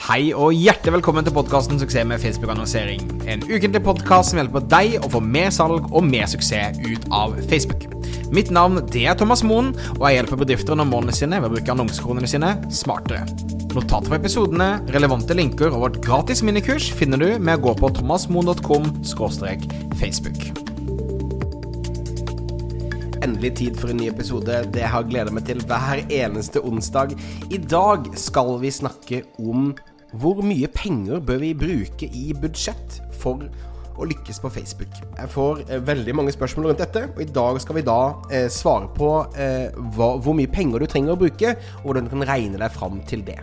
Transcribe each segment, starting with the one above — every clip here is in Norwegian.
Hei og hjertelig velkommen til podkasten 'Suksess med Facebook-annonsering'. En ukentlig podkast som hjelper deg å få mer salg og mer suksess ut av Facebook. Mitt navn det er Thomas Moen, og jeg hjelper bedrifter nå målene sine ved å bruke annonsekronene sine smartere. Notater for episodene, relevante linker og vårt gratis minikurs finner du med å gå på thomasmoen.com facebook. Endelig tid for en ny episode. Det har jeg gleda meg til hver eneste onsdag. I dag skal vi snakke om hvor mye penger bør vi bruke i budsjett for å lykkes på Facebook? Jeg får eh, veldig mange spørsmål rundt dette, og i dag skal vi da eh, svare på eh, hva, hvor mye penger du trenger å bruke, og hvordan du kan regne deg fram til det.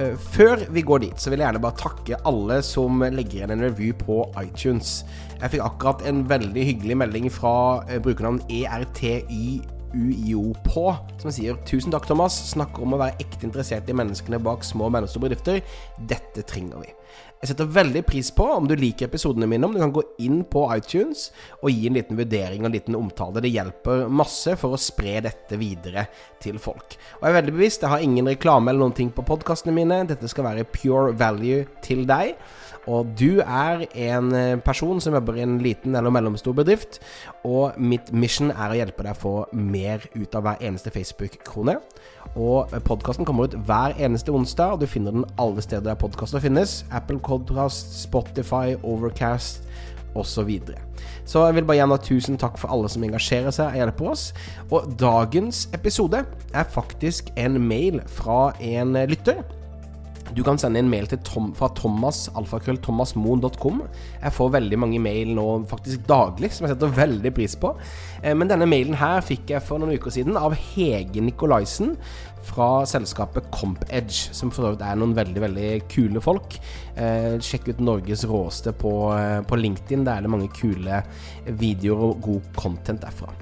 Eh, før vi går dit, så vil jeg gjerne bare takke alle som legger igjen en review på iTunes. Jeg fikk akkurat en veldig hyggelig melding fra eh, brukernavn ERTYUIO på, som sier tusen takk, Thomas. Snakker om å være ekte interessert i menneskene bak små og mellomstore bedrifter. Dette trenger vi. Jeg setter veldig pris på om du liker episodene mine, om du kan gå inn på iTunes og gi en liten vurdering og en liten omtale. Det hjelper masse for å spre dette videre til folk. Og jeg er veldig bevisst, jeg har ingen reklame eller noen ting på podkastene mine. Dette skal være pure value til deg. Og du er en eh, person som jobber i en liten eller mellomstor bedrift, og mitt mission er å hjelpe deg å få mer ut av hver eneste Facebook-krone. Og podkasten kommer ut hver eneste onsdag, og du finner den alle steder der podkaster finnes. Apple Codcast, Spotify, Overcast osv. Så, så jeg vil bare gjerne tusen takk for alle som engasjerer seg og hjelper oss. Og dagens episode er faktisk en mail fra en lytter. Du kan sende en mail til Tom, fra Thomas, alfakrøllthomasmoen.com. Jeg får veldig mange mail nå, faktisk daglig, som jeg setter veldig pris på. Eh, men denne mailen her fikk jeg for noen uker siden av Hege Nikolaisen fra selskapet CompEdge, som for øvrig er noen veldig veldig kule folk. Eh, sjekk ut Norges råeste på, eh, på LinkedIn. Der er det mange kule videoer og god content derfra.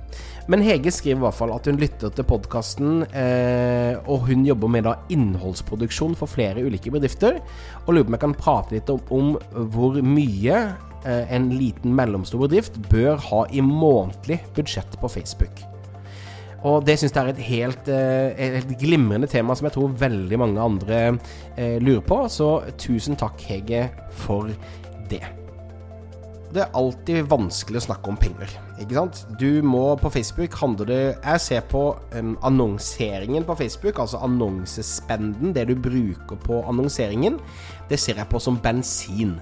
Men Hege skriver i hvert fall at hun lytter til podkasten, eh, og hun jobber med da innholdsproduksjon for flere ulike bedrifter. Og lurer på om jeg kan prate litt om, om hvor mye eh, en liten mellomstor bedrift bør ha i månedlig budsjett på Facebook. Og det syns jeg er et helt, eh, helt, glimrende tema som jeg tror veldig mange andre eh, lurer på. Så tusen takk, Hege, for det det er alltid vanskelig å snakke om penger. Ikke sant? Du må på Facebook handle det Jeg ser på um, annonseringen på Facebook, altså annonsespenden, det du bruker på annonseringen, det ser jeg på som bensin.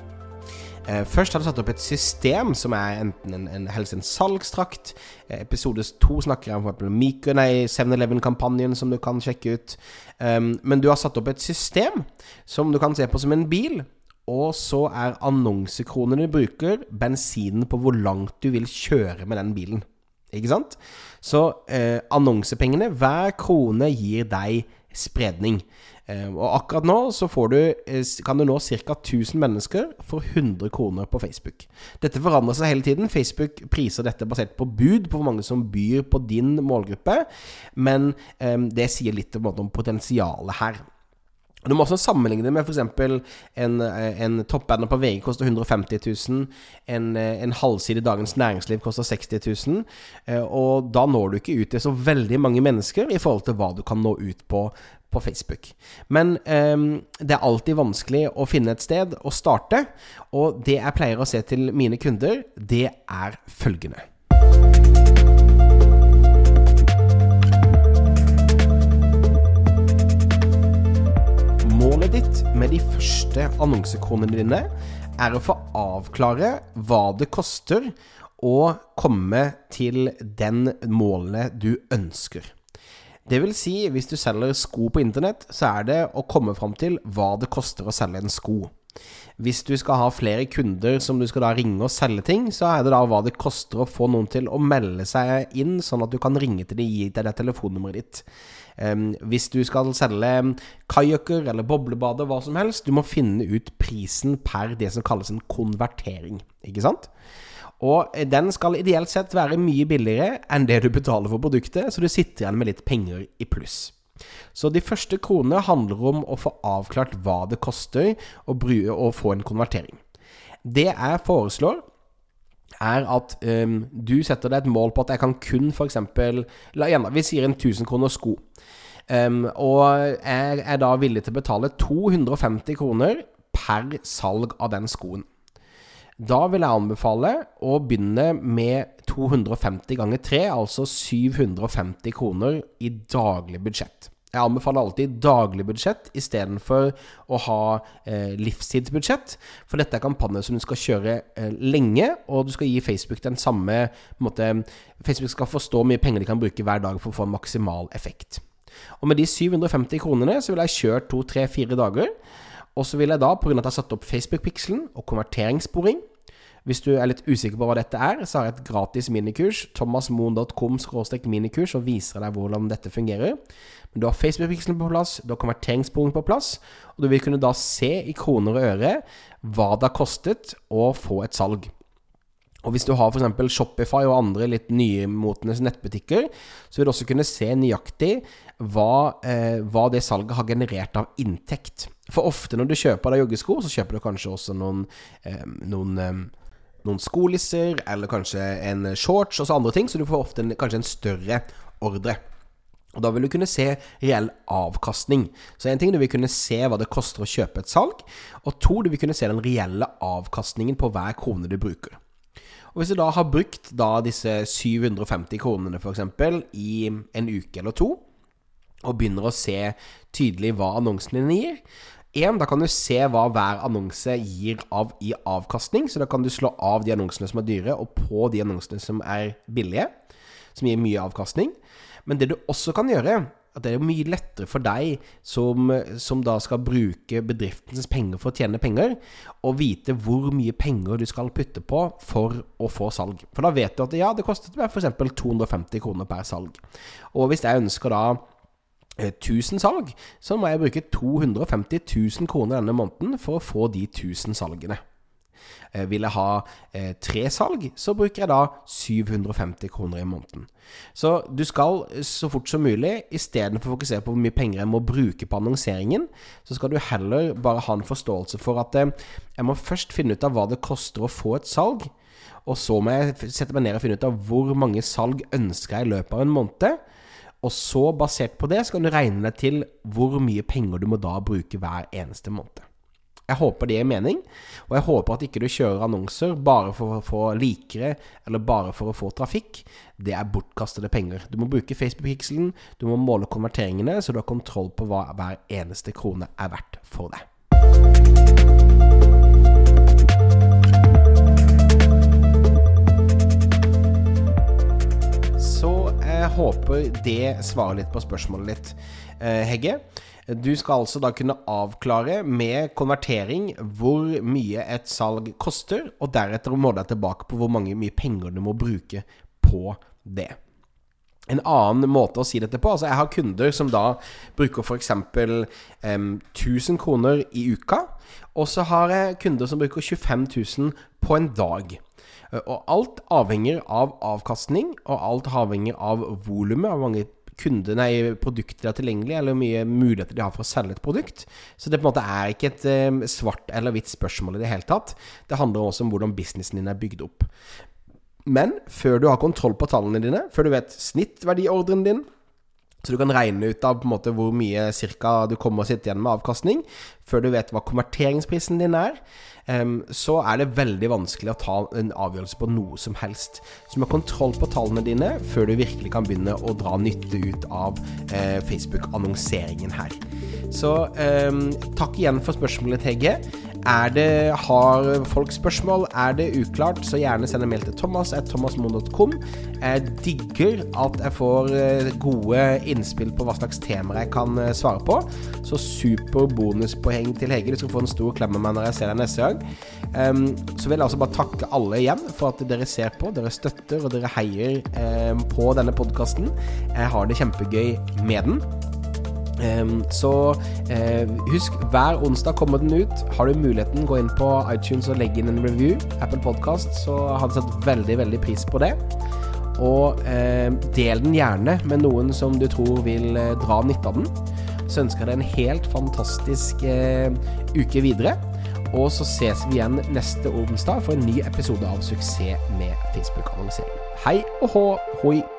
Uh, først har du satt opp et system som er enten en, en helst en salgstrakt. Uh, episode to snakker jeg om Miko, nei, 7-Eleven-kampanjen som du kan sjekke ut. Um, men du har satt opp et system som du kan se på som en bil og så er annonsekronene du bruker, bensinen på hvor langt du vil kjøre med den bilen. Ikke sant? Så eh, annonsepengene, hver krone gir deg spredning. Eh, og akkurat nå så du, eh, kan du nå ca. 1000 mennesker for 100 kroner på Facebook. Dette forandrer seg hele tiden. Facebook priser dette basert på bud, på hvor mange som byr på din målgruppe. Men eh, det sier litt om potensialet her. Du må også sammenligne det med f.eks. en, eh, en toppbanner på VG koster 150 000. En, eh, en halvside Dagens Næringsliv koster 60 000. Eh, og da når du ikke ut til så veldig mange mennesker i forhold til hva du kan nå ut på på Facebook. Men um, det er alltid vanskelig å finne et sted å starte. Og det jeg pleier å se til mine kunder, det er følgende. Målet ditt med de første annonsekronene dine er å få avklare hva det koster å komme til den målet du ønsker. Det vil si, hvis du selger sko på internett, så er det å komme fram til hva det koster å selge en sko. Hvis du skal ha flere kunder som du skal da ringe og selge ting, så er det da hva det koster å få noen til å melde seg inn, sånn at du kan ringe til dem, gi deg det telefonnummeret ditt. Um, hvis du skal selge kajakker eller boblebader, hva som helst, du må finne ut prisen per det som kalles en konvertering, ikke sant? Og den skal ideelt sett være mye billigere enn det du betaler for produktet, så du sitter igjen med litt penger i pluss. Så de første kronene handler om å få avklart hva det koster å, å få en konvertering. Det jeg foreslår, er at um, du setter deg et mål på at jeg kan kun f.eks. Vi sier en 1000 kroner sko. Um, og jeg er da villig til å betale 250 kroner per salg av den skoen. Da vil jeg anbefale å begynne med 250 ganger 3, altså 750 kroner i daglig budsjett. Jeg anbefaler alltid daglig budsjett istedenfor å ha eh, livstidsbudsjett. For dette er kampanjer som du skal kjøre eh, lenge, og du skal gi Facebook den samme måte, Facebook skal forstå hvor mye penger de kan bruke hver dag for å få en maksimal effekt. Og med de 750 kronene så vil jeg kjøre to, tre, fire dager. Og så vil jeg da, pga. at jeg har satt opp Facebook-pikselen og konverteringssporing Hvis du er litt usikker på hva dette er, så har jeg et gratis minikurs, thomasmoen.com minikurs, og viser deg hvordan dette fungerer. Men du har Facebook-pikselen på plass, du har konverteringspunkt på plass, og du vil kunne da se i kroner og øre hva det har kostet å få et salg. Og hvis du har f.eks. Shopify og andre litt nymotende nettbutikker, så vil du også kunne se nøyaktig hva, eh, hva, det salget har generert av inntekt. For ofte når du kjøper deg joggesko, så kjøper du kanskje også noen, eh, noen, eh, noen skolisser, eller kanskje en shorts og så andre ting, så du får ofte en, kanskje en større ordre. Og Da vil du kunne se reell avkastning. Så en ting du vil kunne se hva det koster å kjøpe et salg, og to, du vil kunne se den reelle avkastningen på hver krone du bruker. Og Hvis du da har brukt da disse 750 kronene f.eks. i en uke eller to, og begynner å se tydelig hva annonsene dine gir. En, da kan du se hva hver annonse gir av i avkastning. Så da kan du slå av de annonsene som er dyre, og på de annonsene som er billige. Som gir mye avkastning. Men det du også kan gjøre, at det er mye lettere for deg som, som, da skal bruke bedriftens penger for å tjene penger, å vite hvor mye penger du skal putte på for å få salg. For da vet du at ja, det kostet meg f.eks. 250 kroner per salg. Og hvis jeg ønsker da 1000 eh, salg, så må jeg bruke 250 000 kroner denne måneden for å få de 1000 salgene. Eh, vil jeg ha eh, tre salg, så bruker jeg da 750 kroner i måneden. Så du skal så fort som mulig, istedenfor å fokusere på hvor mye penger jeg må bruke på annonseringen, så skal du heller bare ha en forståelse for at jeg må først finne ut av hva det koster å få et salg. Og så må jeg sette meg ned og finne ut av hvor mange salg ønsker jeg i løpet av en måned. Og så, basert på det, skal du regne deg til hvor mye penger du må da bruke hver eneste måned. Jeg håper det gir mening, og jeg håper at ikke du kjører annonser bare for å få likere, eller bare for å få trafikk. Det er bortkastede penger. Du må bruke Facebook-pikselen, du må måle konverteringene, så du har kontroll på hva hver eneste krone er verdt for deg. Jeg håper det svarer litt på spørsmålet ditt, eh, Hegge. Du skal altså da kunne avklare med konvertering hvor mye et salg koster, og deretter måle deg tilbake på hvor mange, mye penger du må bruke på det. En annen måte å si dette på altså Jeg har kunder som da bruker f.eks. Um, 1000 kroner i uka. Og så har jeg kunder som bruker 25 000 på en dag. Eh, og alt avhenger av avkastning, og alt avhenger av volumet, av mange kunder, nei, produkter har tilgjengelig, eller hvor mye muligheter de har for å selge et produkt. Så det på en måte er ikke et svart eller hvitt spørsmål i det hele tatt. Det handler også om hvordan businessen din er bygd opp. Men før du har kontroll på tallene dine, før du vet snittverdiordren din, så du kan regne ut av på en måte hvor mye cirka du kommer å sitte igjen med avkastning, før du vet hva konverteringsprisen din er, så er det veldig vanskelig å ta en avgjørelse på noe som helst. Så du må ha kontroll på tallene dine før du virkelig kan begynne å dra nytte ut av eh, Facebook-annonseringen her. Så takk igjen for spørsmålet, Hegge. Er det, Har folk spørsmål? Er det uklart, så gjerne send en mail til thomas at thomasmoen.com. Jeg digger at jeg får eh, gode innspill på hva slags temaer jeg kan eh, svare på. Så super bonuspoeng til Hege. Du skal få en stor klem av meg når jeg ser deg neste gang. Um, så vil jeg altså bare takke alle igjen for at dere ser på, dere støtter og dere heier um, på denne podkasten. Jeg har det kjempegøy med den. Så uh, husk, hver onsdag kommer den ut. Har du muligheten, gå inn på iTunes og legge inn en review. Apple Podcast, så hadde jeg satt veldig, veldig pris på det. Og uh, del den gjerne med noen som du tror vil uh, dra nytte av den. Så ønsker jeg deg en helt fantastisk uke videre. Og så ses vi igjen neste onsdag for en ny episode av Suksess med Facebook-annonsering. Hei og hå, hoi!